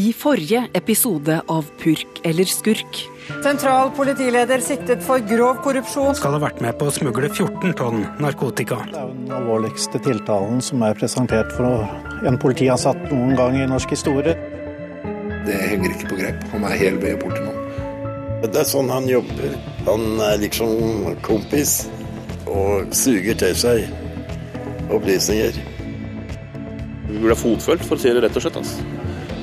I forrige episode av Purk eller skurk. Sentral politileder siktet for grov korrupsjon. Skal ha vært med på å smugle 14 tonn narkotika. Det er den alvorligste tiltalen som er presentert for en politiansatt noen gang i norsk historie. Det henger ikke på grep. Han er hel ved borti nå. Det er sånn han jobber. Han er liksom kompis og suger til seg opplysninger. Vi ble fotfølt for å si det rett og slett. Altså.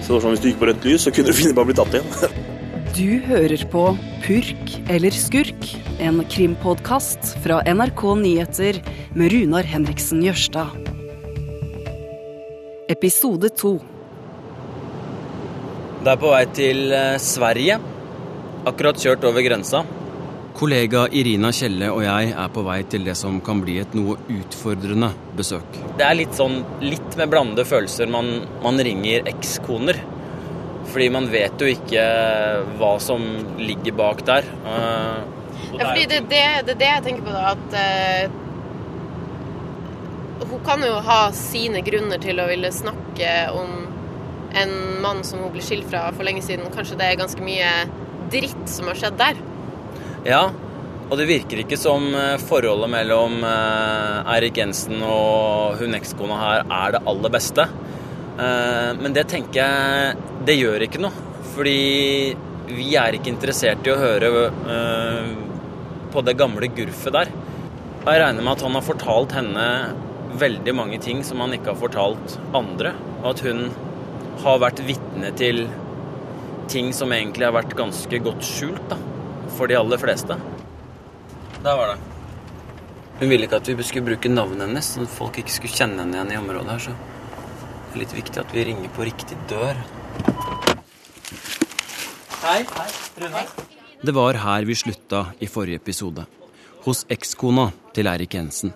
Så det var sånn, Hvis du gikk på rødt lys, så kunne du finne på å bli tatt igjen. Du hører på Purk eller skurk, en krimpodkast fra NRK Nyheter med Runar Henriksen Jørstad. Episode to. Det er på vei til eh, Sverige. Akkurat kjørt over grensa. Kollega Irina Kjelle og jeg er på vei til det som kan bli et noe utfordrende besøk. Det er litt sånn litt med blandede følelser man, man ringer ekskoner. Fordi man vet jo ikke hva som ligger bak der. Uh, ja, fordi det er det, det, det, jeg tenker på, da. At uh, hun kan jo ha sine grunner til å ville snakke om en mann som hun ble skilt fra for lenge siden. Kanskje det er ganske mye dritt som har skjedd der. Ja, og det virker ikke som eh, forholdet mellom Eirik Jensen og hun ekskona her er det aller beste. Men det tenker jeg det gjør ikke noe. Fordi vi er ikke interessert i å høre på det gamle gurfet der. Og jeg regner med at han har fortalt henne veldig mange ting som han ikke har fortalt andre. Og at hun har vært vitne til ting som egentlig har vært ganske godt skjult da, for de aller fleste. Der var det. Hun ville ikke at vi skulle bruke navnet hennes, sånn at folk ikke skulle kjenne henne igjen i området her. Så det er litt viktig at vi ringer på riktig dør. Hei. Hei. Rune. Det var her vi slutta i forrige episode. Hos ekskona til Eirik Jensen.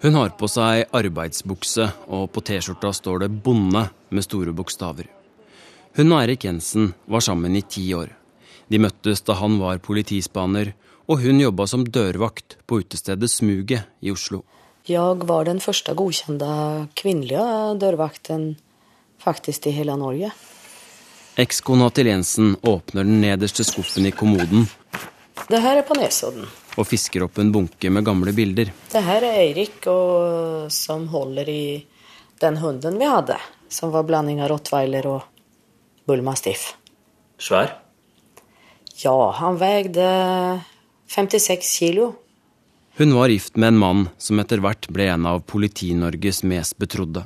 Hun har på seg arbeidsbukse, og på T-skjorta står det 'bonde' med store bokstaver. Hun og Eirik Jensen var sammen i ti år. De møttes da han var politispaner, og hun jobba som dørvakt på utestedet Smuget i Oslo. Jeg var den første godkjente kvinnelige dørvakten faktisk i hele Norge. Ekskona til Jensen åpner den nederste skuffen i kommoden. Det her er på Nesodden. Og fisker opp en bunke med gamle bilder. Det her er Eirik og, som holder i den hunden vi hadde. Som var blanding av rottweiler og bullmastiff. Svær? Ja, han veide 56 kilo. Hun var gift med en mann som etter hvert ble en av Politi-Norges mest betrodde.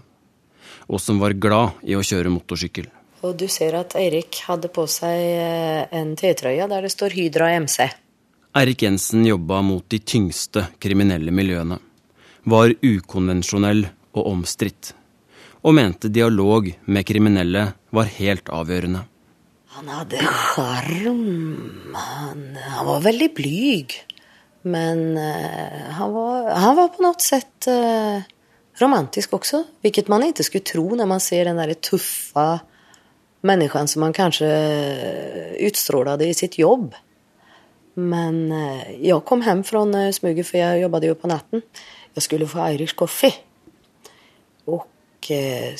Og som var glad i å kjøre motorsykkel. Og du ser at Eirik hadde på seg en T-trøye der det står Hydra MC. Eirik Jensen jobba mot de tyngste kriminelle miljøene. Var ukonvensjonell og omstridt. Og mente dialog med kriminelle var helt avgjørende. Han hadde sjarm. Han, han, var veldig blyg. Men uh, han, var, han, var, på noe sett uh, romantisk også. Hvilket man ikke skulle tro når man ser den der tøffe mennesken som han kanskje utstrålte i sitt jobb. Men uh, jeg kom hjem fra smuget, for jeg jobbet jo på natten. Jeg skulle få Irish coffee. Og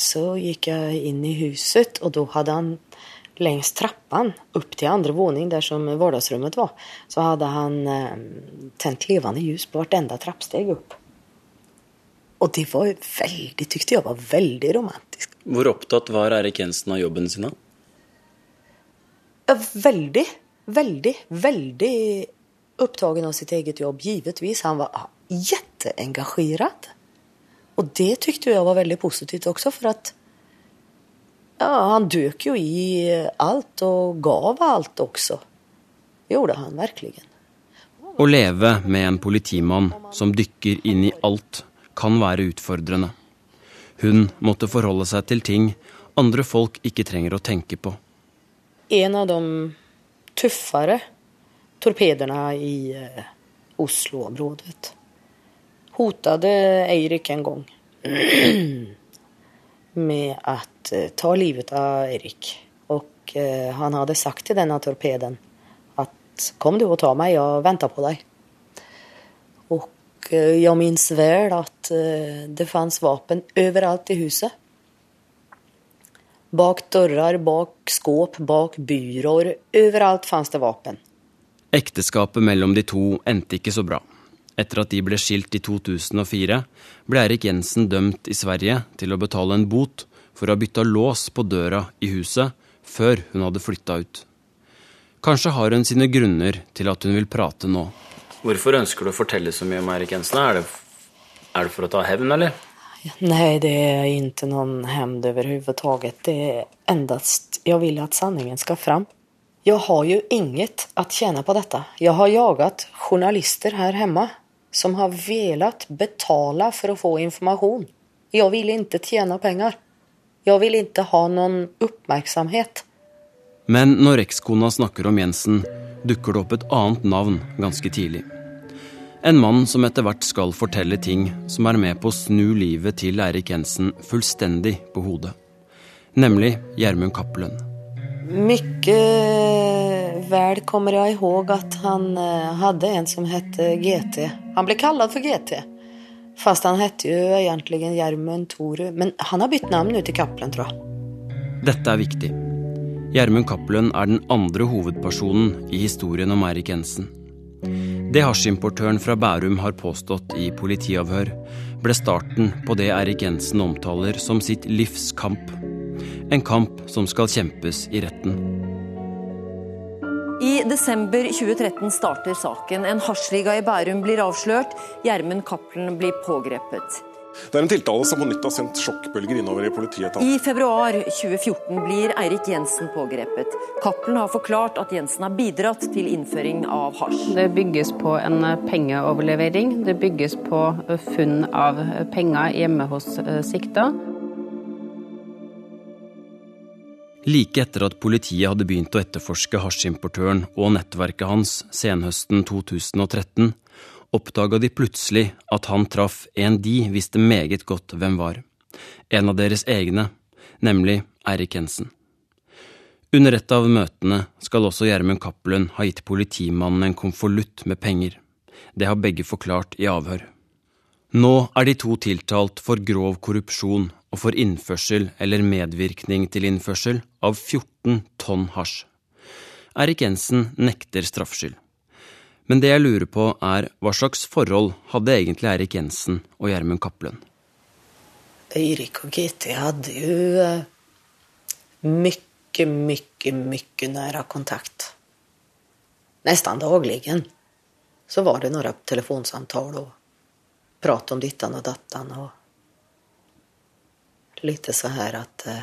så gikk jeg inn i huset, og da hadde han längs trappan upp till andra våning där som vardagsrummet var, så hade han eh, tänt levande ljus på vartenda trappsteg upp. Og det var veldig, tykte jeg var veldig romantisk. Hvor opptatt var Erik Jensen av jobben sin? Veldig, veldig, veldig opptagen av sitt eget jobb, givetvis. Han var jätteengagerad. Og det tykte jeg var veldig positivt også, for at ja, han dök jo i alt og gav alt også. Gjorde han virkelig. Å leve med en politimann som dykker inn i alt, kan være utfordrende. Hun måtte forholde seg til ting andre folk ikke trenger å tenke på. En av de tøffere torpedene i Oslo-området hotet Eirik en gang med at ta livet av Erik. Og eh, han hadde sagt til denne torpeden at kom du og ta meg, jeg venter på deg. Og eh, jeg minnes vel at eh, det fantes våpen overalt i huset. Bak dører, bak skåp, bak byråer. Overalt fantes det våpen. Ekteskapet mellom de to endte ikke så bra. Etter at de ble skilt i 2004, ble Erik Jensen dømt i Sverige til å betale en bot for å ha bytta lås på døra i huset før hun hadde flytta ut. Kanskje har hun sine grunner til at hun vil prate nå. Hvorfor ønsker du å fortelle så mye om Erik Jensen? Er det, er det for å ta hevn, eller? Nei, det er ikke noen hevn overhodet. Det er endast Jeg vil at sanningen skal fram. Jeg har jo inget å tjene på dette. Jeg har jaget journalister her hjemme som har velat betale for å få informasjon. Jeg vil ikke tjene penger. Jeg vil ikke ha noen oppmerksomhet. Men når ekskona snakker om Jensen, dukker det opp et annet navn ganske tidlig. En mann som etter hvert skal fortelle ting som er med på å snu livet til Eirik Jensen fullstendig på hodet. Nemlig Gjermund Cappelen. Mye vel kommer jeg ihåg at han eh, hadde en som het GT. Han ble kalt for GT. Fast han het jo egentlig Gjermund Toru. Men han har bytt navn ut til Cappelen, tror jeg. Dette er viktig. Gjermund Cappelen er den andre hovedpersonen i historien om Eirik Jensen. Det hasjimportøren fra Bærum har påstått i politiavhør, ble starten på det Eirik Jensen omtaler som sitt livs kamp en kamp som skal kjempes i retten. I desember 2013 starter saken. En hasjliga i Bærum blir avslørt. Gjermund Cappelen blir pågrepet. Det er en tiltale som på nytt har sendt sjokkbølger innover i politietaten. I februar 2014 blir Eirik Jensen pågrepet. Cappelen har forklart at Jensen har bidratt til innføring av hasj. Det bygges på en pengeoverlevering. Det bygges på funn av penger hjemme hos eh, sikta. Like etter at politiet hadde begynt å etterforske hasjimportøren og nettverket hans senhøsten 2013, oppdaga de plutselig at han traff en de visste meget godt hvem var. En av deres egne, nemlig Eirik Hensen. Under et av møtene skal også Gjermund Cappelen ha gitt politimannen en konvolutt med penger. Det har begge forklart i avhør. Nå er de to tiltalt for grov korrupsjon og for innførsel eller medvirkning til innførsel av 14 tonn hasj. Erik Jensen nekter straffskyld. Men det jeg lurer på, er hva slags forhold hadde egentlig Erik Jensen og Gjermund Cappelen? Eirik og GT hadde jo mye, mye, mye nære kontakt. Nesten daglig. Så var det noen telefonsamtaler og prat om dittan og datten. og lite så här att... Eh,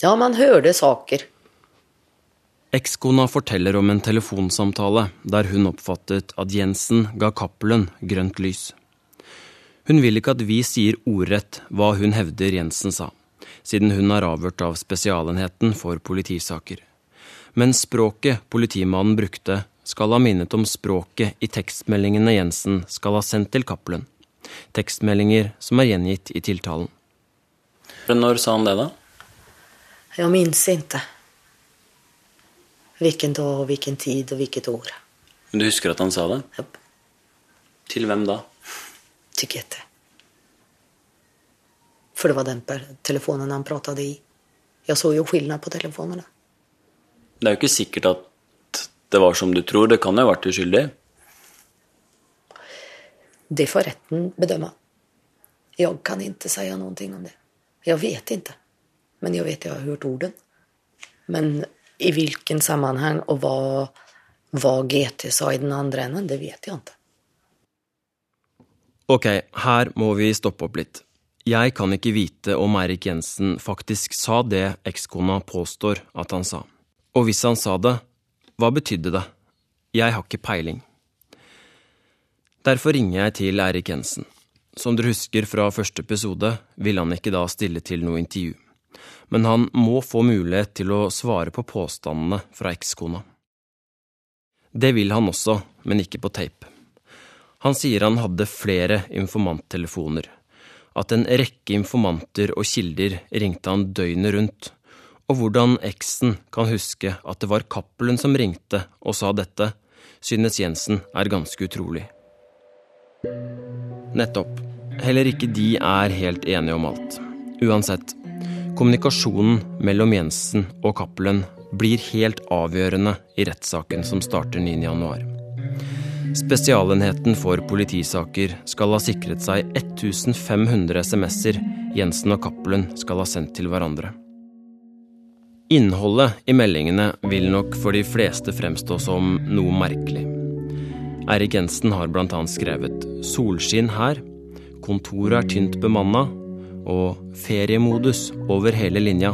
ja, man hørte saker. Ekskona forteller om en telefonsamtale der hun oppfattet at Jensen ga Cappelen grønt lys. Hun vil ikke at vi sier ordrett hva hun hevder Jensen sa, siden hun er avhørt av Spesialenheten for politisaker. Men språket politimannen brukte, skal ha minnet om språket i tekstmeldingene Jensen skal ha sendt til Cappelen tekstmeldinger som er gjengitt i tiltalen. Når sa han det, da? Jeg minnes ikke. Hvilken dag, hvilken tid og hvilket år. Men du husker at han sa det? Yep. Til hvem da? Til GT. For det var den telefonen han pratet i. Jeg så jo forskjell på telefonene. Det er jo ikke sikkert at det var som du tror. Det kan jo ha vært uskyldig. Det får retten bedømme. Jeg kan ikke si noe om det. Jeg vet ikke. Men jeg vet jeg har hørt orden. Men i hvilken sammenheng og hva, hva GT sa i den andre enden, det vet jeg ikke. Ok, her må vi stoppe opp litt. Jeg kan ikke vite om Eirik Jensen faktisk sa det ekskona påstår at han sa. Og hvis han sa det, hva betydde det? Jeg har ikke peiling. Derfor ringer jeg til Eirik Jensen. Som dere husker fra første episode, ville han ikke da stille til noe intervju. Men han må få mulighet til å svare på påstandene fra ekskona. Det vil han også, men ikke på tape. Han sier han hadde flere informanttelefoner, at en rekke informanter og kilder ringte han døgnet rundt, og hvordan eksen kan huske at det var Cappelen som ringte og sa dette, synes Jensen er ganske utrolig. Nettopp. Heller ikke de er helt enige om alt. Uansett. Kommunikasjonen mellom Jensen og Cappelen blir helt avgjørende i rettssaken som starter 9.1. Spesialenheten for politisaker skal ha sikret seg 1500 SMS-er Jensen og Cappelen skal ha sendt til hverandre. Innholdet i meldingene vil nok for de fleste fremstå som noe merkelig. Eirik Jensen har bl.a. skrevet 'Solskinn her', 'Kontoret er tynt bemanna' og 'Feriemodus over hele linja'.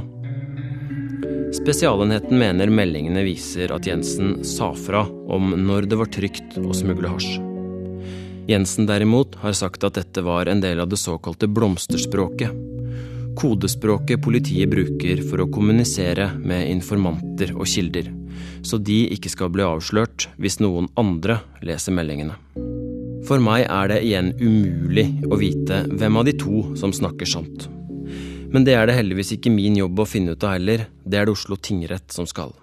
Spesialenheten mener meldingene viser at Jensen sa fra om når det var trygt å smugle hasj. Jensen derimot har sagt at dette var en del av det såkalte blomsterspråket. Kodespråket politiet bruker for å kommunisere med informanter og kilder, så de ikke skal bli avslørt hvis noen andre leser meldingene. For meg er det igjen umulig å vite hvem av de to som snakker sant. Men det er det heldigvis ikke min jobb å finne ut av heller, det er det Oslo tingrett som skal.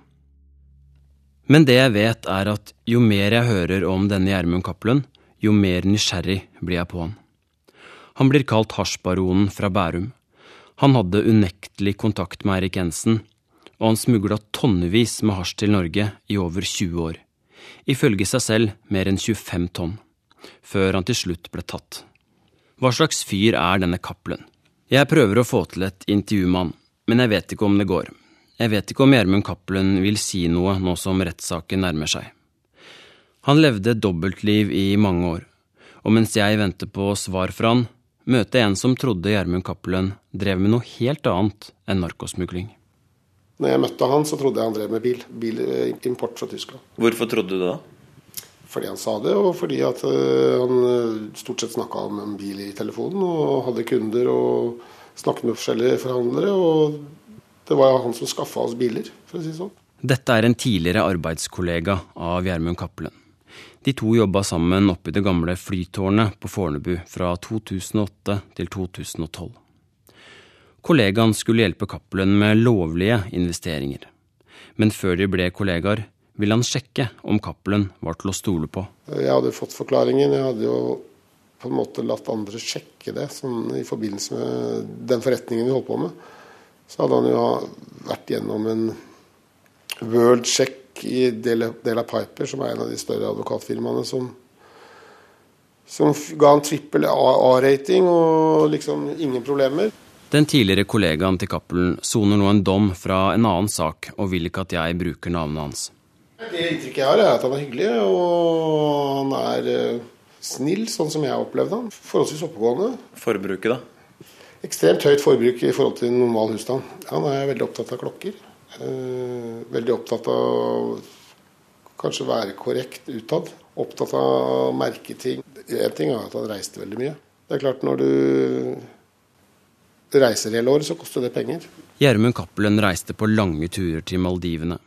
Men det jeg vet er at jo mer jeg hører om denne Gjermund Cappelen, jo mer nysgjerrig blir jeg på han. Han blir kalt hasjbaronen fra Bærum. Han hadde unektelig kontakt med Eirik Jensen, og han smugla tonnevis med hasj til Norge i over 20 år. Ifølge seg selv mer enn 25 tonn. Før han til slutt ble tatt. Hva slags fyr er denne Cappelen? Jeg prøver å få til et intervju med han, men jeg vet ikke om det går. Jeg vet ikke om Gjermund Cappelen vil si noe nå som rettssaken nærmer seg. Han levde et dobbeltliv i mange år, og mens jeg venter på svar fra han, møter jeg en som trodde Gjermund Cappelen drev med noe helt annet enn narkosmugling. Når jeg møtte han, så trodde jeg han drev med bil. Bilimport fra Tyskland. Hvorfor trodde du det da? Fordi han sa det, og fordi at uh, han eh, stort sett snakka om en bil i telefonen og hadde kunder og snakket med forskjellige forhandlere. Og det var han som skaffa oss biler, for å si det sånn. Dette er en tidligere arbeidskollega av Gjermund Cappelen. De to jobba sammen oppe i det gamle flytårnet på Fornebu fra 2008 til 2012. Kollegaen skulle hjelpe Cappelen med lovlige investeringer. Men før de ble kollegaer, ville han sjekke om Cappelen var til å stole på. Jeg hadde fått forklaringen. Jeg hadde jo på en måte latt andre sjekke det sånn, i forbindelse med den forretningen vi holdt på med. Så hadde han jo vært gjennom en world check i Dela Piper, som er en av de større advokatfirmaene som, som ga en trippel A-rating og liksom ingen problemer. Den tidligere kollegaen til Cappelen soner nå en dom fra en annen sak og vil ikke at jeg bruker navnet hans. Det inntrykket jeg har, er at han er hyggelig, og han er uh, snill, sånn som jeg har opplevd han. Forholdsvis oppegående. Forbruket, da? Ekstremt høyt forbruk i forhold til normal husstand. Han er veldig opptatt av klokker. Uh, veldig opptatt av kanskje være korrekt utad. Opptatt av å merke ting. Én ting er at han reiste veldig mye. Det er klart, når du reiser hele året, så koster det penger. Gjermund Cappelen reiste på lange turer til Maldivene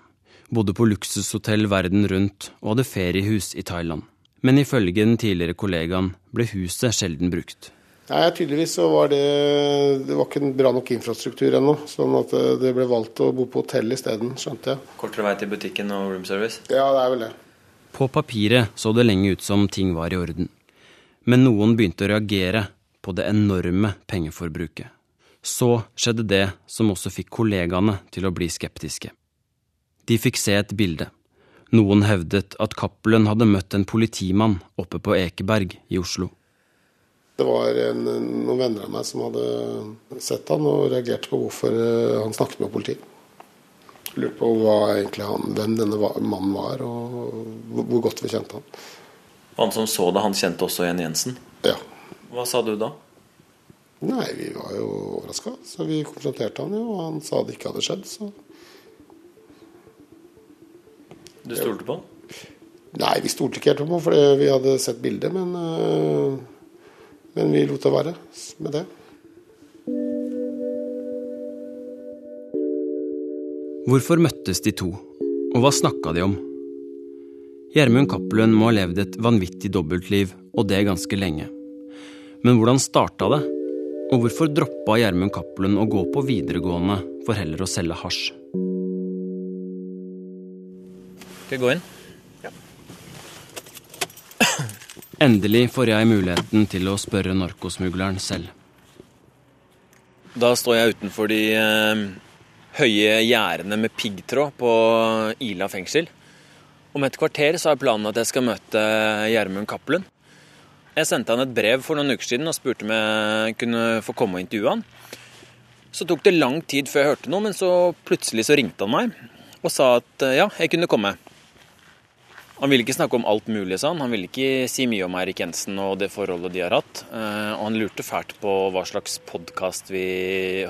bodde på luksushotell verden rundt og hadde feriehus i Thailand. Men ifølge den tidligere kollegaen ble huset sjelden brukt. Nei, Tydeligvis så var det, det var ikke en bra nok infrastruktur ennå. Sånn at det ble valgt å bo på hotell isteden, skjønte jeg. Kortere vei til butikken og roomservice? Ja, det er vel det. På papiret så det lenge ut som ting var i orden. Men noen begynte å reagere på det enorme pengeforbruket. Så skjedde det som også fikk kollegaene til å bli skeptiske. De fikk se et bilde. Noen hevdet at Cappelen hadde møtt en politimann oppe på Ekeberg i Oslo. Det var en, noen venner av meg som hadde sett han og reagerte på hvorfor eh, han snakket med politiet. Lurte på hva han, hvem denne mannen var, og hvor godt vi kjente han. Han som så det, han kjente også igjen Jensen? Ja. Hva sa du da? Nei, vi var jo overraska. Så vi konfronterte han jo, og han sa det ikke hadde skjedd. så... Du stolte på han? Nei, vi stolte ikke helt på han, for vi hadde sett bildet. Men, uh, men vi lot det være med det. Hvorfor møttes de to, og hva snakka de om? Gjermund Cappelen må ha levd et vanvittig dobbeltliv, og det ganske lenge. Men hvordan starta det? Og hvorfor droppa Gjermund Cappelen å gå på videregående for heller å selge hasj? Skal vi gå inn? Ja. Endelig får jeg muligheten til å spørre narkosmugleren selv. Da står jeg utenfor de eh, høye gjerdene med piggtråd på Ila fengsel. Om et kvarter så er planen at jeg skal møte Gjermund Cappelen. Jeg sendte han et brev for noen uker siden og spurte om jeg kunne få komme og intervjue han. Så tok det lang tid før jeg hørte noe, men så plutselig så ringte han meg og sa at eh, ja, jeg kunne komme. Han ville ikke snakke om alt mulig, sa han. Han ville ikke si mye om Eirik Jensen og det forholdet de har hatt. Eh, og han lurte fælt på hva slags podkast vi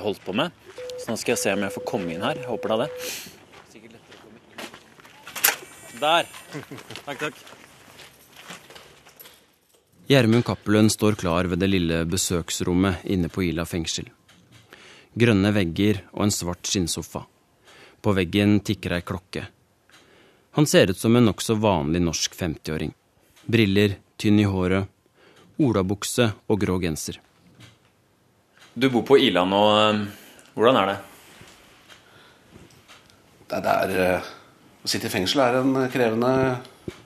holdt på med. Så nå skal jeg se om jeg får komme inn her. Jeg håper da det. Der. Takk, takk. Gjermund Cappelen står klar ved det lille besøksrommet inne på Ila fengsel. Grønne vegger og en svart skinnsofa. På veggen tikker ei klokke. Han ser ut som en nokså vanlig norsk 50-åring. Briller, tynn i håret, olabukse og grå genser. Du bor på Ila nå. Hvordan er det? Det er, eh, å sitte i fengsel er en krevende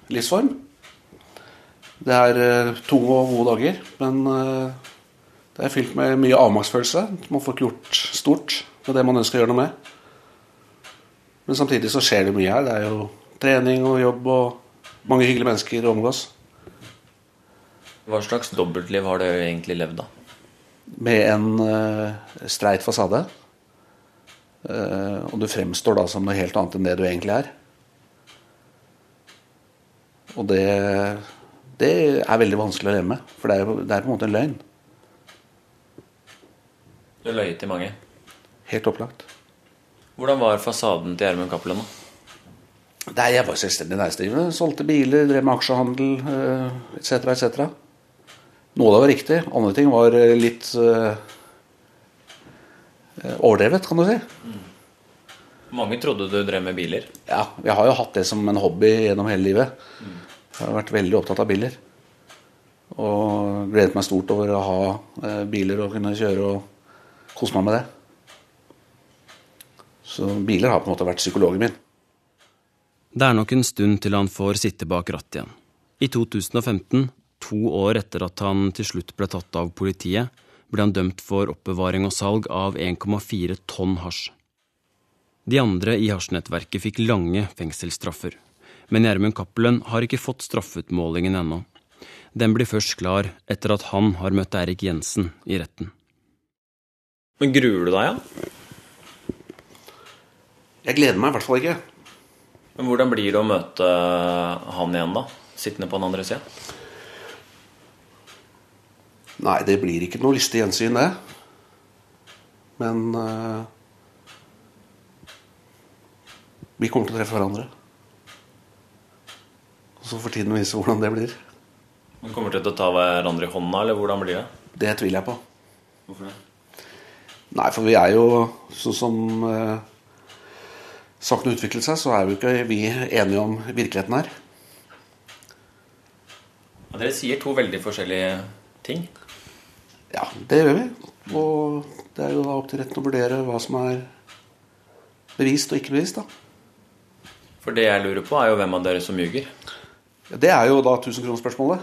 livsform. Det er eh, tunge og gode dager, men eh, det er fylt med mye avmaktsfølelse. Man får ikke gjort stort med det man ønsker å gjøre noe med. Men samtidig så skjer det mye her. Det er jo trening og jobb og mange hyggelige mennesker å omgås. Hva slags dobbeltliv har du egentlig levd, da? Med en uh, streit fasade. Og du fremstår da som noe helt annet enn det du egentlig er. Og det, det er veldig vanskelig å leve med, for det er, det er på en måte en løgn. Du løyet til mange? Helt opplagt. Hvordan var fasaden til Gjermund Cappelen, da? Nei, jeg var selvstendig næringsdrivende. Solgte biler, drev med aksjehandel etc. etc. Noe av det var riktig, andre ting var eh, litt uh, overdrevet, kan du si. Mm. Mange trodde du drev med biler? Ja, jeg har jo hatt det som en hobby gjennom hele livet. Mm. Jeg har vært veldig opptatt av biler. Og gledet meg stort over å ha uh, biler og kunne kjøre og kose meg med det. Så biler har på en måte vært psykologen min. Det er nok en stund til han får sitte bak rattet igjen. I 2015, to år etter at han til slutt ble tatt av politiet, ble han dømt for oppbevaring og salg av 1,4 tonn hasj. De andre i hasjnettverket fikk lange fengselsstraffer. Men Gjermund Cappelen har ikke fått straffeutmålingen ennå. Den blir først klar etter at han har møtt Erik Jensen i retten. Men gruer du deg, ja? Jeg gleder meg i hvert fall ikke. Men hvordan blir det å møte han igjen, da? Sittende på den andre sida? Nei, det blir ikke noe lystig gjensyn, det. Men uh, vi kommer til å treffe hverandre. Og så får tiden vise hvordan det blir. Men kommer til å ta hverandre i hånda, eller hvordan blir det? Det tviler jeg på. Hvorfor det? Nei, for vi er jo sånn som Saken sakene utviklet seg, så er jo ikke vi enige om virkeligheten her. Ja, dere sier to veldig forskjellige ting. Ja, det gjør vi. Og det er jo da opp til retten å vurdere hva som er bevist og ikke bevist. da. For det jeg lurer på, er jo hvem av dere som ljuger. Det er jo da 1000 kroner-spørsmålet.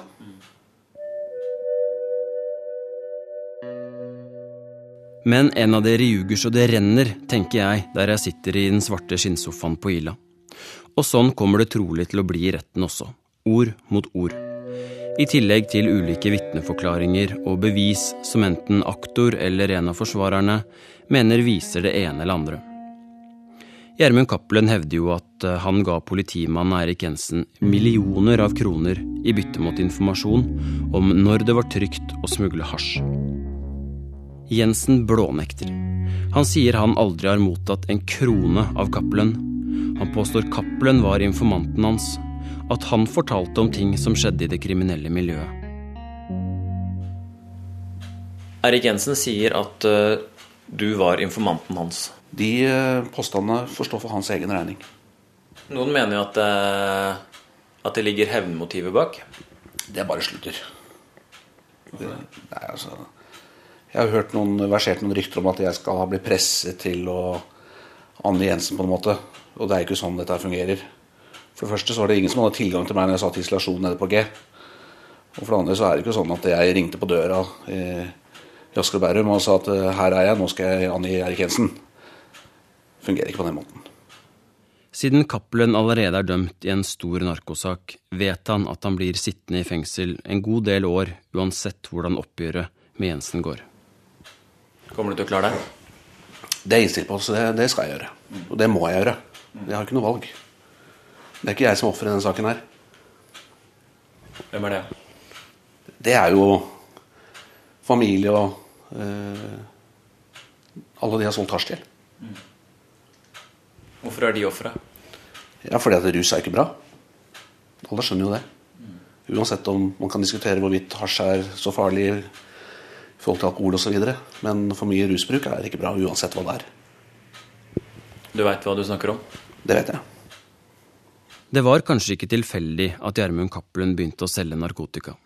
Men en av dere ljuger så det renner, tenker jeg der jeg sitter i den svarte skinnsofaen på Ila. Og sånn kommer det trolig til å bli i retten også. Ord mot ord. I tillegg til ulike vitneforklaringer og bevis som enten aktor eller en av forsvarerne mener viser det ene eller andre. Gjermund Cappelen hevder jo at eh, han ga politimannen Eirik Jensen millioner av kroner i bytte mot informasjon om når det var trygt å smugle hasj. Jensen blånekter. Han sier han aldri har mottatt en krone av Cappelen. Han påstår Cappelen var informanten hans, at han fortalte om ting som skjedde i det kriminelle miljøet. Erik Jensen sier at uh, du var informanten hans. De uh, påstandene får stå for hans egen regning. Noen mener jo at, uh, at det ligger hevnmotivet bak. Det bare slutter. Det, nei, altså jeg har hørt noen, versert noen rykter om at jeg skal ha blitt presset til å angi Jensen på en måte. Og det er ikke sånn dette fungerer. For det første så var det ingen som hadde tilgang til meg når jeg satt i isolasjon nede på G. Og for det andre så er det ikke sånn at jeg ringte på døra eh, i Asker og Bærum og sa at eh, her er jeg, nå skal jeg angi Erik Jensen. Fungerer ikke på den måten. Siden Cappelen allerede er dømt i en stor narkosak, vet han at han blir sittende i fengsel en god del år uansett hvordan oppgjøret med Jensen går. Kommer du til å klare deg? Det er innstilt på, så det, det, skal jeg gjøre. Og det må jeg gjøre. Jeg har ikke noe valg. Det er ikke jeg som er offer i denne saken her. Hvem er det? Det er jo familie og eh, alle de har solgt hasj til. Hvorfor er de ofre? Ja, fordi at rus er ikke bra. Alle skjønner jo det. Uansett om man kan diskutere hvorvidt hasj er så farlig i forhold til alkohol osv. Men for mye rusbruk er ikke bra, uansett hva det er. Du veit hva du snakker om? Det vet jeg. Det var kanskje ikke tilfeldig at Gjermund Cappelen begynte å selge narkotika.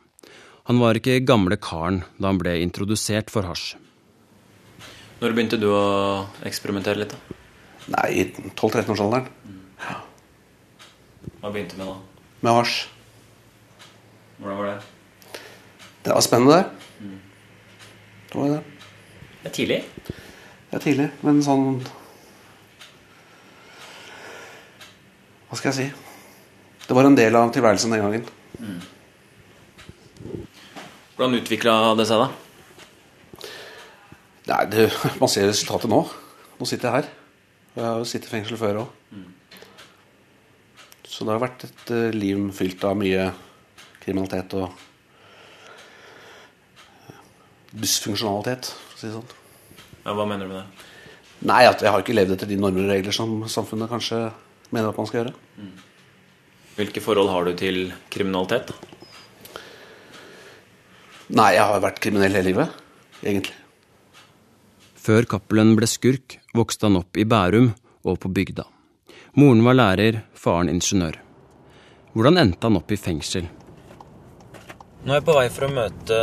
Han var ikke gamle karen da han ble introdusert for hasj. Når begynte du å eksperimentere litt? da? Nei, i 12-13-årsalderen. Ja. Hva begynte du med da? Med hasj. Hvordan var det? Det var spennende. Mm. Det var det. Det er tidlig? Det er tidlig, men sånn Hva skal jeg si? Det var en del av tilværelsen den gangen. Mm. Hvordan utvikla det seg, da? Nei, det, Man ser resultatet nå. Nå sitter jeg her. Jeg har jo sittet i fengsel før òg. Så det har vært et uh, liv fylt av mye kriminalitet og dysfunksjonalitet, for å si det sånn. Ja, hva mener du med det? Nei, at jeg har ikke levd etter de normer og regler som samfunnet kanskje mener at man skal gjøre. Mm. Hvilke forhold har du til kriminalitet? Nei, jeg har vært kriminell hele livet, egentlig. Før Cappelen ble skurk, vokste han opp i Bærum og på bygda. Moren var lærer, faren ingeniør. Hvordan endte han opp i fengsel? Nå er jeg på vei for å møte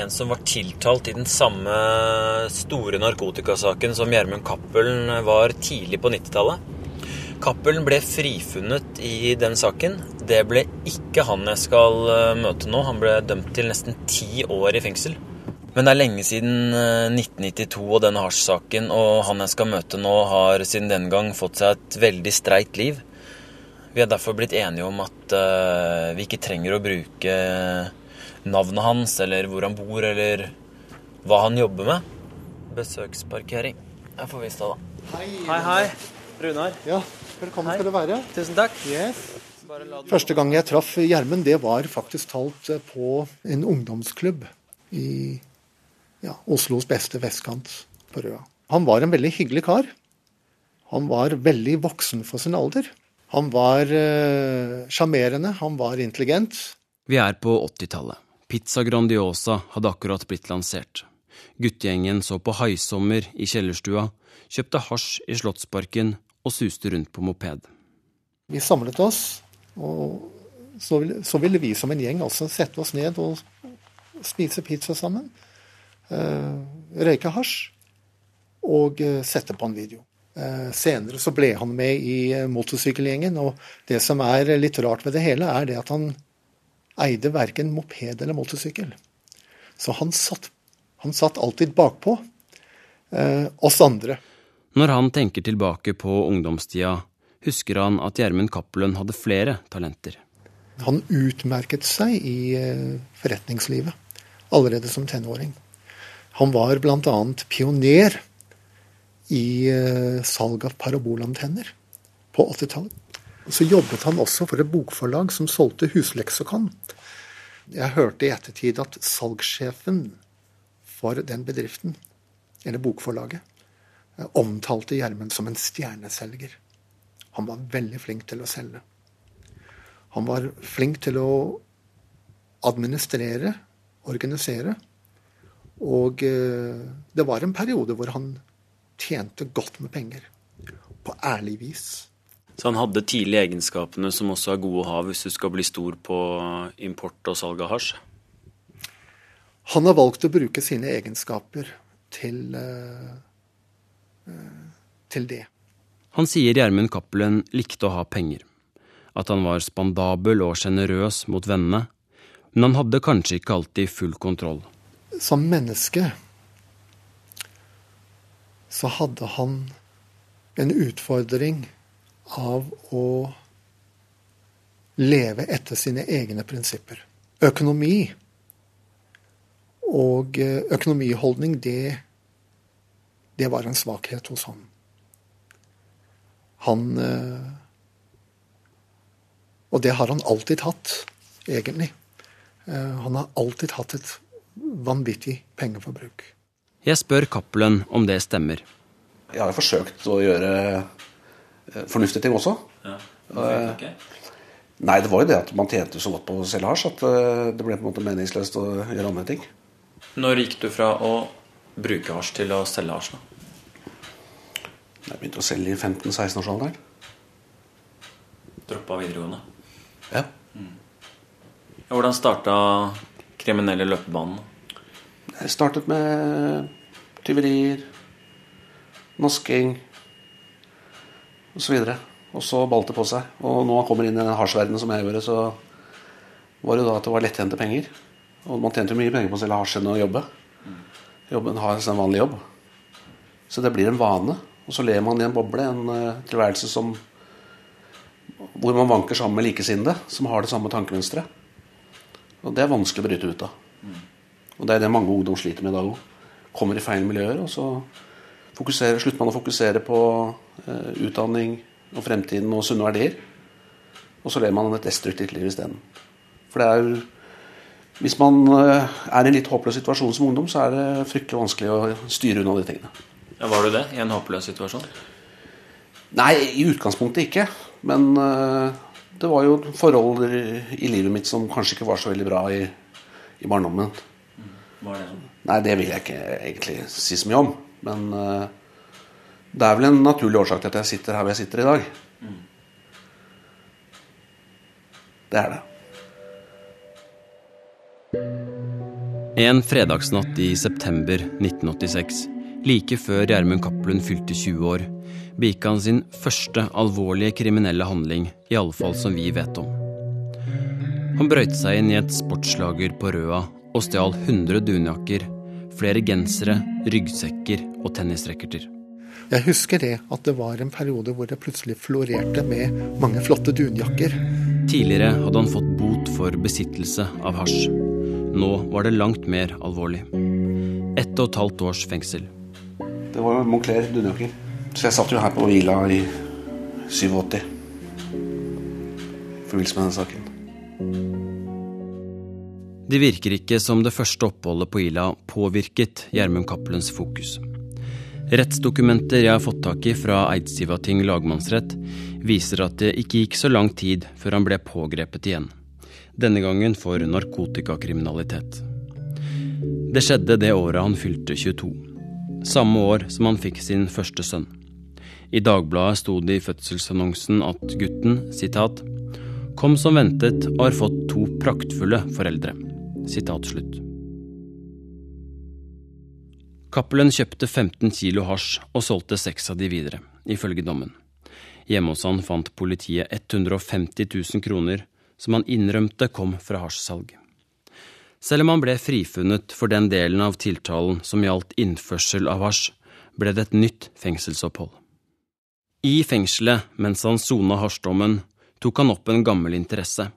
en som var tiltalt i den samme store narkotikasaken som Gjermund Cappelen var tidlig på 90-tallet. Cappelen ble frifunnet i den saken. Det ble ikke han jeg skal møte nå. Han ble dømt til nesten ti år i fengsel. Men det er lenge siden 1992 eh, og denne hasjsaken, og han jeg skal møte nå, har siden den gang fått seg et veldig streit liv. Vi er derfor blitt enige om at uh, vi ikke trenger å bruke navnet hans, eller hvor han bor, eller hva han jobber med. Besøksparkering. Jeg får vise deg, da. Hei, hei. hei. Runar. Ja, Velkommen skal du være. Tusen takk. Yes. Første gang jeg traff Gjermund, det var faktisk talt på en ungdomsklubb i ja, Oslos beste vestkant, på Røa. Han var en veldig hyggelig kar. Han var veldig voksen for sin alder. Han var eh, sjarmerende, uh, han var intelligent. Vi er på 80-tallet. Pizza Grandiosa hadde akkurat blitt lansert. Guttegjengen så på Haisommer i kjellerstua, kjøpte hasj i Slottsparken og suste rundt på moped. Vi samlet oss, og så ville, så ville vi som en gjeng også sette oss ned og spise pizza sammen. Uh, røyke hasj og uh, sette på en video. Uh, senere så ble han med i motorsykkelgjengen, og det som er litt rart ved det hele, er det at han eide verken moped eller motorsykkel. Så han satt, han satt alltid bakpå oss andre. Når han tenker tilbake på ungdomstida, husker han at Gjermund Cappelen hadde flere talenter. Han utmerket seg i eh, forretningslivet allerede som tenåring. Han var bl.a. pioner i eh, salg av parabolantenner på 80-tallet. Så jobbet han også for et bokforlag som solgte husleksikon. Jeg hørte i ettertid at salgssjefen for den bedriften, eller bokforlaget, omtalte Gjermund som en stjerneselger. Han var veldig flink til å selge. Han var flink til å administrere, organisere. Og eh, det var en periode hvor han tjente godt med penger. På ærlig vis. Så han hadde tidlig egenskapene som også er gode å ha hvis du skal bli stor på import og salg av hasj? Han har valgt å bruke sine egenskaper til uh, til det. Han sier Gjermund Cappelen likte å ha penger. At han var spandabel og sjenerøs mot vennene. Men han hadde kanskje ikke alltid full kontroll. Som menneske så hadde han en utfordring av å leve etter sine egne prinsipper. Økonomi og eh, økonomiholdning, det, det var en svakhet hos han. Han eh, Og det har han alltid hatt, egentlig. Eh, han har alltid hatt et vanvittig pengeforbruk. Jeg spør Cappelen om det stemmer. Jeg har jo forsøkt å gjøre fornuftige ting også. Ja, okay. Nei, det var jo det at man tjente så godt på å selge hasj at det ble på en måte meningsløst å gjøre andre ting. Når gikk du fra å bruke hasj til å selge hasj? da? Jeg begynte å selge i 15-16-årsalderen. Droppa videregående? Ja. Mm. Hvordan starta kriminelle løpebanen? Jeg startet med tyverier, nasking osv. Og så balt det på seg. Og nå man kommer inn i den hasjverdenen som jeg gjorde, så var det jo da at det var lettjente penger. Og man tjente jo mye penger på å selge hasj enn å jobbe. Jobben har en vanlig jobb. Så det blir en vane. Og så ler man i en boble, en uh, tilværelse som hvor man vanker sammen med likesinnede som har det samme tankemønsteret. Og det er vanskelig å bryte ut av. Og det er det mange ungdom sliter med i dag òg. Kommer i feil miljøer, og så slutter man å fokusere på eh, utdanning og fremtiden og sunne verdier. Og så lever man et destruktivt liv isteden. For det er jo hvis man eh, er i en litt håpløs situasjon som ungdom, så er det fryktelig vanskelig å styre unna de tingene. Ja, var du det i en håpløs situasjon? Nei, i utgangspunktet ikke. Men uh, det var jo forhold i livet mitt som kanskje ikke var så veldig bra i, i barndommen. Mm. Hva er det? Nei, det vil jeg ikke egentlig si så mye om. Men uh, det er vel en naturlig årsak til at jeg sitter her hvor jeg sitter i dag. Mm. Det er det. En fredagsnatt i september 1986, like før Gjermund Cappelen fylte 20 år, begikk han sin første alvorlige kriminelle handling, i alle fall som vi vet om. Han brøyte seg inn i et sportslager på Røa og stjal 100 dunjakker, flere gensere, ryggsekker og tennisracketer. Jeg husker det at det var en periode hvor det plutselig florerte med mange flotte dunjakker. Tidligere hadde han fått bot for besittelse av hasj. Nå var det langt mer alvorlig. Ett og et halvt års fengsel. Det var jo Moncler dunjakker. Så jeg satt jo her på Ila i 87 i forbindelse med den saken. Det virker ikke som det første oppholdet på Ila påvirket Gjermund Cappelens fokus. Rettsdokumenter jeg har fått tak i fra Eidsivating lagmannsrett, viser at det ikke gikk så lang tid før han ble pågrepet igjen denne gangen for narkotikakriminalitet. Det skjedde det året han fylte 22. Samme år som han fikk sin første sønn. I Dagbladet sto det i fødselsannonsen at gutten, sitat, kom som ventet og har fått to praktfulle foreldre. Sitat slutt. Cappelen kjøpte 15 kilo hasj og solgte seks av de videre, ifølge dommen. Hjemme hos han fant politiet 150 000 kroner som han innrømte kom fra hasjsalg. Selv om han ble frifunnet for den delen av tiltalen som gjaldt innførsel av hasj, ble det et nytt fengselsopphold. I fengselet, mens han sona hasjdommen, tok han opp en gammel interesse.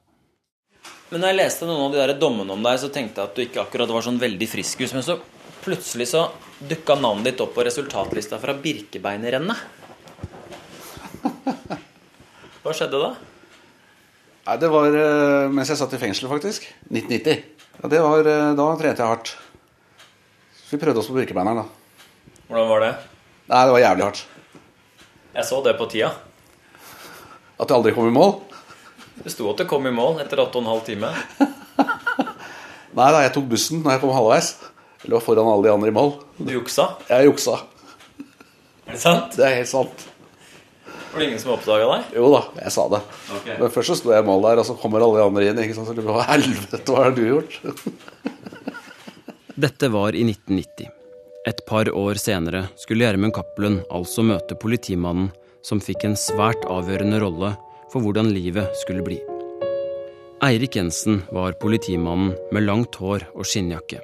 Men når jeg leste noen av de der dommene om deg, så tenkte jeg at du ikke akkurat var sånn veldig friskus. Men så plutselig så dukka navnet ditt opp på resultatlista fra Birkebeinerrennet. Hva skjedde da? Nei, Det var uh, mens jeg satt i fengsel, faktisk. 1990. Ja, det var, uh, Da trente jeg hardt. Så vi prøvde oss på Birkebeineren, da. Hvordan var det? Nei, Det var jævlig hardt. Jeg så det på tida. At du aldri kom i mål? Det sto at du kom i mål etter 8 12 timer. Nei da, jeg tok bussen når jeg kom halvveis. Jeg lå foran alle de andre i mål. Du juksa? Jeg juksa. Er det sant? Det er helt sant. Var det ingen som oppdaga deg? Jo da, jeg sa det. Okay. Men først så sto jeg i mål der, og så kommer alle de andre inn. Ikke sant? Så hva helvete, hva har du gjort? Dette var i 1990. Et par år senere skulle Gjermund Cappelen altså møte politimannen som fikk en svært avgjørende rolle for hvordan livet skulle bli. Eirik Jensen var politimannen med langt hår og skinnjakke.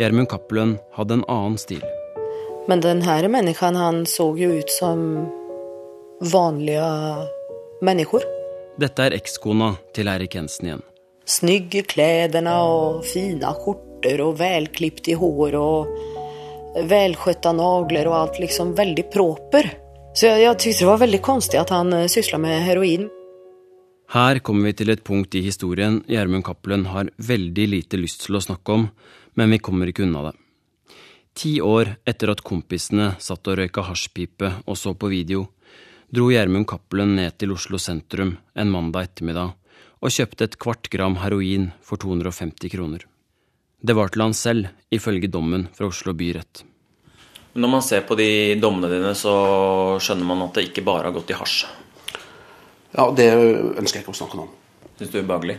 Gjermund Cappelen hadde en annen stil. Men denne mennesken han så jo ut som vanliga mennesker. Dette er ekskona til Eirik Jensen igjen. Snygge klærne og fine skjorter og velklipt i hår og velskjøtta nagler og alt liksom veldig proper. Så jeg, jeg tyckte det var veldig konstig at han sysla med heroin. Her kommer vi til et punkt i historien Gjermund Cappelen har veldig lite lyst til å snakke om, men vi kommer ikke unna det. Ti år etter at kompisene satt og røyka hasjpipe og så på video, dro Gjermund Cappelen ned til Oslo sentrum en mandag ettermiddag og kjøpte et kvart gram heroin for 250 kroner. Det var til han selv, ifølge dommen fra Oslo byrett. Når man ser på de dommene dine, så skjønner man at det ikke bare har gått i hasj. Ja, det ønsker jeg ikke å snakke om. Syns du det er ubehagelig?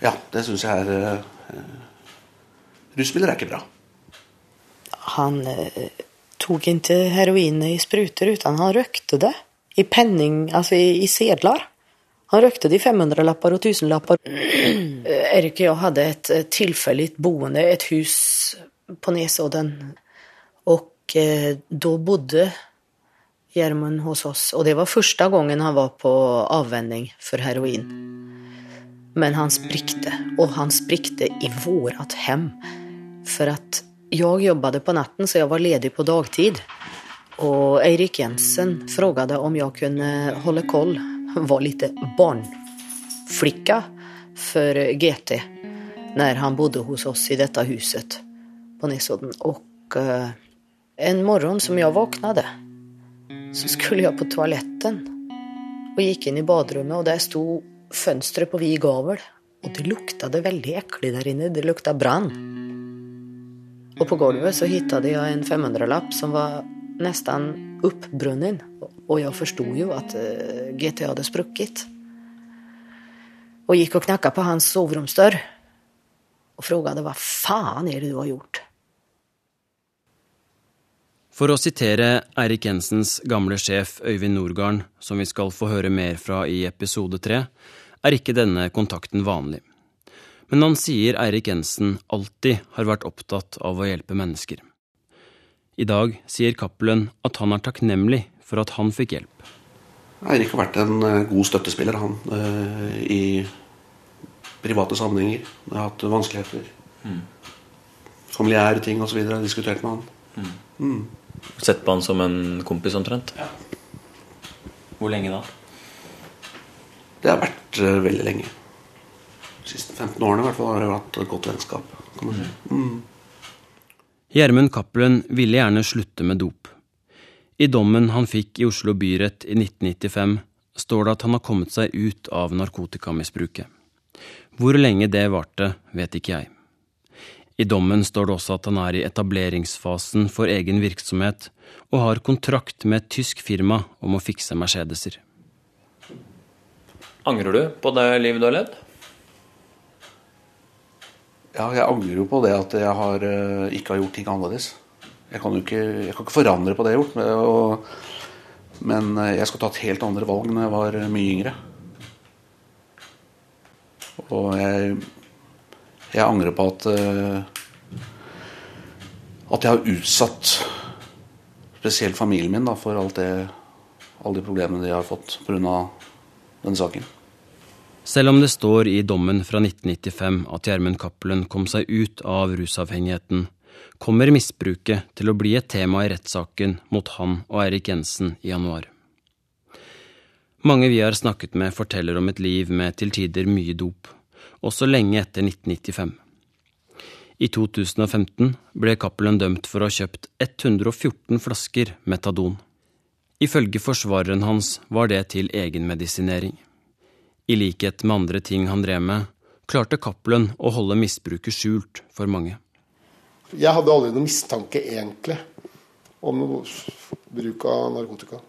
Ja, det syns jeg er uh, Rusmidler er ikke bra. Han eh, tog inte heroinet i sprutor utan han rökte det. I penning, alltså i, i sedlar. Han røkte det i 500-lapper og 1000-lapper. Erik og jeg hadde et tilfeldig boende, et hus på Nesodden. Og eh, da bodde Gjermund hos oss. Og det var første gangen han var på avvenning for heroin. Men han sprikte, og han sprikte i vårat hem. For att jag jobbade på natten så jag var ledig på dagtid. Och Eirik Jensen frågade om jag kunde hålla koll, var lite barnflicka för GT när han bodde hos oss i detta huset på Nesodden. Och eh, en morgon som jag vaknade så skulle jag på toaletten och gick in i badrummet och där stod fönstret på vid gavel. Och det luktade väldigt äckligt där inne, det luktade brann. Och på golvet så hittade jag en 500-lapp som var nästan uppbrunnen. Och jag förstod ju att eh, GT hade spruckit. Och gick och knackade på hans sovrumsdörr. Och frågade vad fan är det du har gjort? For å sitere Eirik Jensens gamle sjef Øyvind Norgarden, som vi skal få høre mer fra i episode tre, er ikke denne kontakten vanlig. Men han sier Eirik Jensen alltid har vært opptatt av å hjelpe mennesker. I dag sier Cappelen at han er takknemlig for at han fikk hjelp. Eirik har vært en eh, god støttespiller, han, eh, i private sammenhenger. Jeg har hatt vanskeligheter. Mm. Familiære ting osv. diskutert med han. Mm. Mm. Sett på han som en kompis omtrent? Ja. Hvor lenge da? Det har vært uh, veldig lenge. De siste 15 årene i hvert fall har det vært et godt vennskap. kan man si. Mm. Gjermund Cappelen ville gjerne slutte med dop. I dommen han fikk i Oslo byrett i 1995, står det at han har kommet seg ut av narkotikamisbruket. Hvor lenge det varte, vet ikke jeg. I dommen står det også at han er i etableringsfasen for egen virksomhet og har kontrakt med et tysk firma om å fikse Mercedeser. Angrer du på det livet du har levd? Ja, jeg angrer jo på det at jeg har, uh, ikke har gjort ting annerledes. Jeg kan jo ikke, jeg kan ikke forandre på det jeg har gjort, men, og, men uh, jeg skal ta et helt andre valg når jeg var mye yngre. Og jeg, jeg angrer på at at jeg har utsatt spesielt familien min da, for alt det, alle de problemene de har fått pga. denne saken. Selv om det står i dommen fra 1995 at Gjermund Cappelen kom seg ut av rusavhengigheten, kommer misbruket til å bli et tema i rettssaken mot han og Eirik Jensen i januar. Mange vi har snakket med, forteller om et liv med til tider mye dop, også lenge etter 1995. I 2015 ble Cappelen dømt for å ha kjøpt 114 flasker metadon. Ifølge forsvareren hans var det til egenmedisinering. I likhet med andre ting han drev med, klarte Cappelen å holde misbruket skjult for mange. Jeg hadde aldri noen mistanke, egentlig, om bruk av narkotika.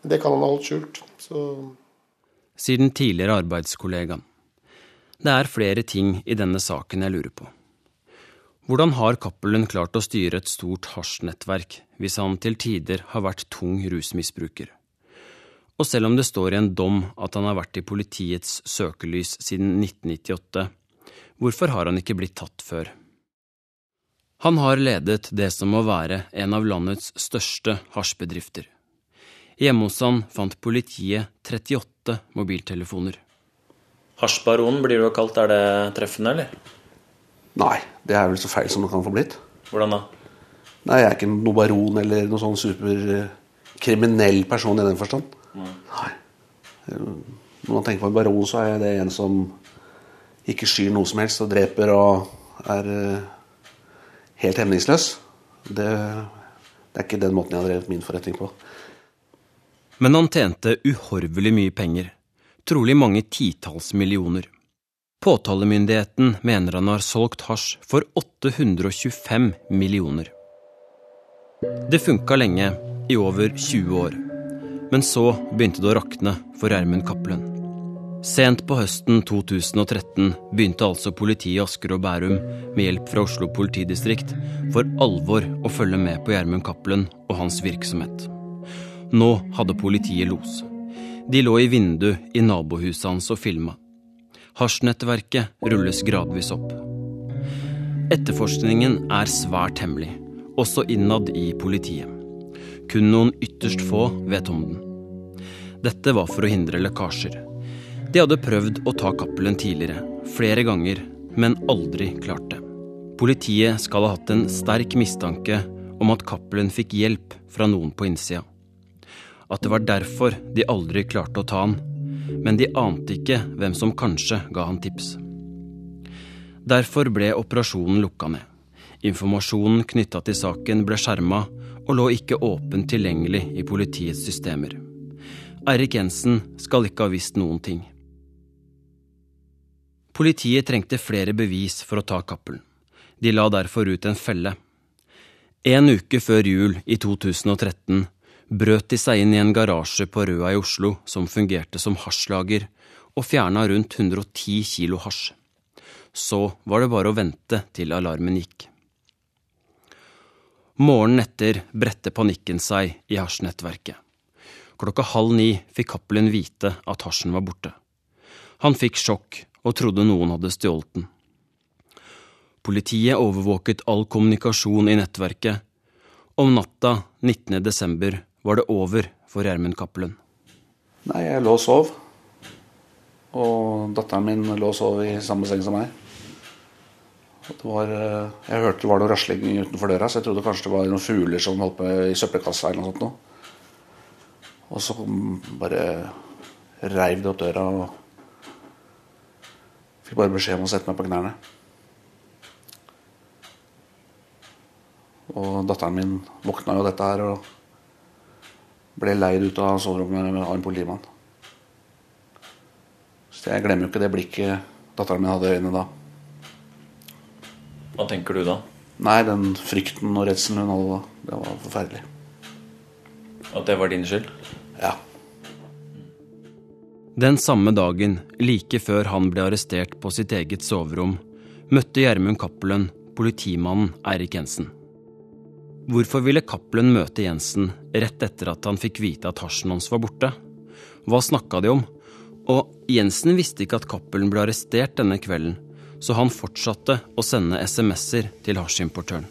Det kan han ha holdt skjult. Så Sier den tidligere arbeidskollegaen. Det er flere ting i denne saken jeg lurer på. Hvordan har Cappelen klart å styre et stort hasjnettverk hvis han til tider har vært tung rusmisbruker? Og selv om det står i en dom at han har vært i politiets søkelys siden 1998, hvorfor har han ikke blitt tatt før? Han har ledet det som må være en av landets største hasjbedrifter. Hjemme hos han fant politiet 38 mobiltelefoner. Hasjbaronen blir du jo kalt. Er det treffende, eller? Nei, det er vel så feil som det kan få blitt. Hvordan da? Nei, jeg er ikke noen baron eller noen sånn superkriminell person i den forstand. Nei. Når man tenker på en baron, så er det en som ikke skyr noe som helst og dreper og er eh, helt hemningsløs. Det, det er ikke den måten jeg har drevet min forretning på. Men han tjente uhorvelig mye penger, trolig mange titalls millioner. Påtalemyndigheten mener han har solgt hasj for 825 millioner. Det funka lenge, i over 20 år. Men så begynte det å rakne for Gjermund Cappelen. Sent på høsten 2013 begynte altså politiet i Asker og Bærum med hjelp fra Oslo politidistrikt for alvor å følge med på Gjermund Cappelen og hans virksomhet. Nå hadde politiet los. De lå i vinduet i nabohuset hans og filma. Hasjnettverket rulles gradvis opp. Etterforskningen er svært hemmelig, også innad i politiet. Kun noen ytterst få vet om den. Dette var for å hindre lekkasjer. De hadde prøvd å ta Cappelen tidligere, flere ganger, men aldri klart det. Politiet skal ha hatt en sterk mistanke om at Cappelen fikk hjelp fra noen på innsida. At det var derfor de aldri klarte å ta han, men de ante ikke hvem som kanskje ga han tips. Derfor ble operasjonen lukka ned. Informasjonen knytta til saken ble skjerma og lå ikke åpent tilgjengelig i politiets systemer. Eirik Jensen skal ikke ha visst noen ting. Politiet trengte flere bevis for å ta Cappelen. De la derfor ut en felle. En uke før jul i 2013 brøt de seg inn i en garasje på Røa i Oslo som fungerte som hasjlager, og fjerna rundt 110 kilo hasj. Så var det bare å vente til alarmen gikk. Morgenen etter bredte panikken seg i hasjnettverket. Klokka halv ni fikk Cappelen vite at hasjen var borte. Han fikk sjokk og trodde noen hadde stjålet den. Politiet overvåket all kommunikasjon i nettverket. Om natta 19. desember var det over for Gjermund Cappelen. Nei, jeg lå og sov. Og datteren min lå og sov i samme seng som meg. Var, eh, jeg hørte det var noe rasling utenfor døra, så jeg trodde kanskje det var noen fugler som holdt på i søppelkassa eller noe sånt. Noe. Og så bare reiv det opp døra og fikk bare beskjed om å sette meg på knærne. Og datteren min våkna jo dette her og ble leid ut av soverommet av en politimann. Så jeg glemmer jo ikke det blikket datteren min hadde i øynene da. Hva tenker du da? Nei, den frykten og redselen hun hadde da, det var forferdelig. At det var din skyld? Ja. Den samme dagen, like før han ble arrestert på sitt eget soverom, møtte Gjermund Cappelen politimannen Eirik Jensen. Hvorfor ville Cappelen møte Jensen rett etter at han fikk vite at hasjen hans var borte? Hva snakka de om? Og Jensen visste ikke at Cappelen ble arrestert denne kvelden, så han fortsatte å sende SMS-er til hasjimportøren.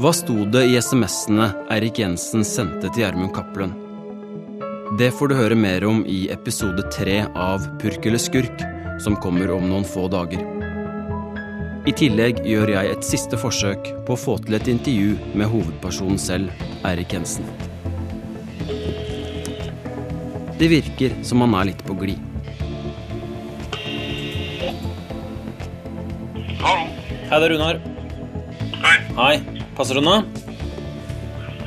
Hva sto det i SMS-ene Eirik Jensen sendte til Gjermund Cappelen? Det får du høre mer om i episode tre av Purk eller skurk, som kommer om noen få dager. I tillegg gjør jeg et siste forsøk på å få til et intervju med hovedpersonen selv, Eirik Jensen. Det virker som han er litt på glid. Hei, det er Runar. Hei. Hei. Passer du nå?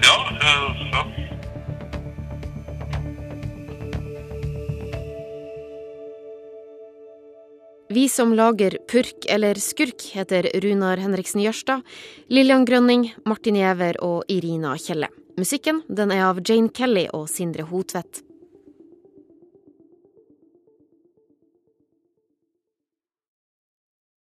Ja, eh, ja. Vi som lager Purk eller Skurk, heter Runar Henriksen Jørstad, Lillian Grønning, Martin Giæver og Irina Kjelle. Musikken den er av Jane Kelly og Sindre Hotvedt.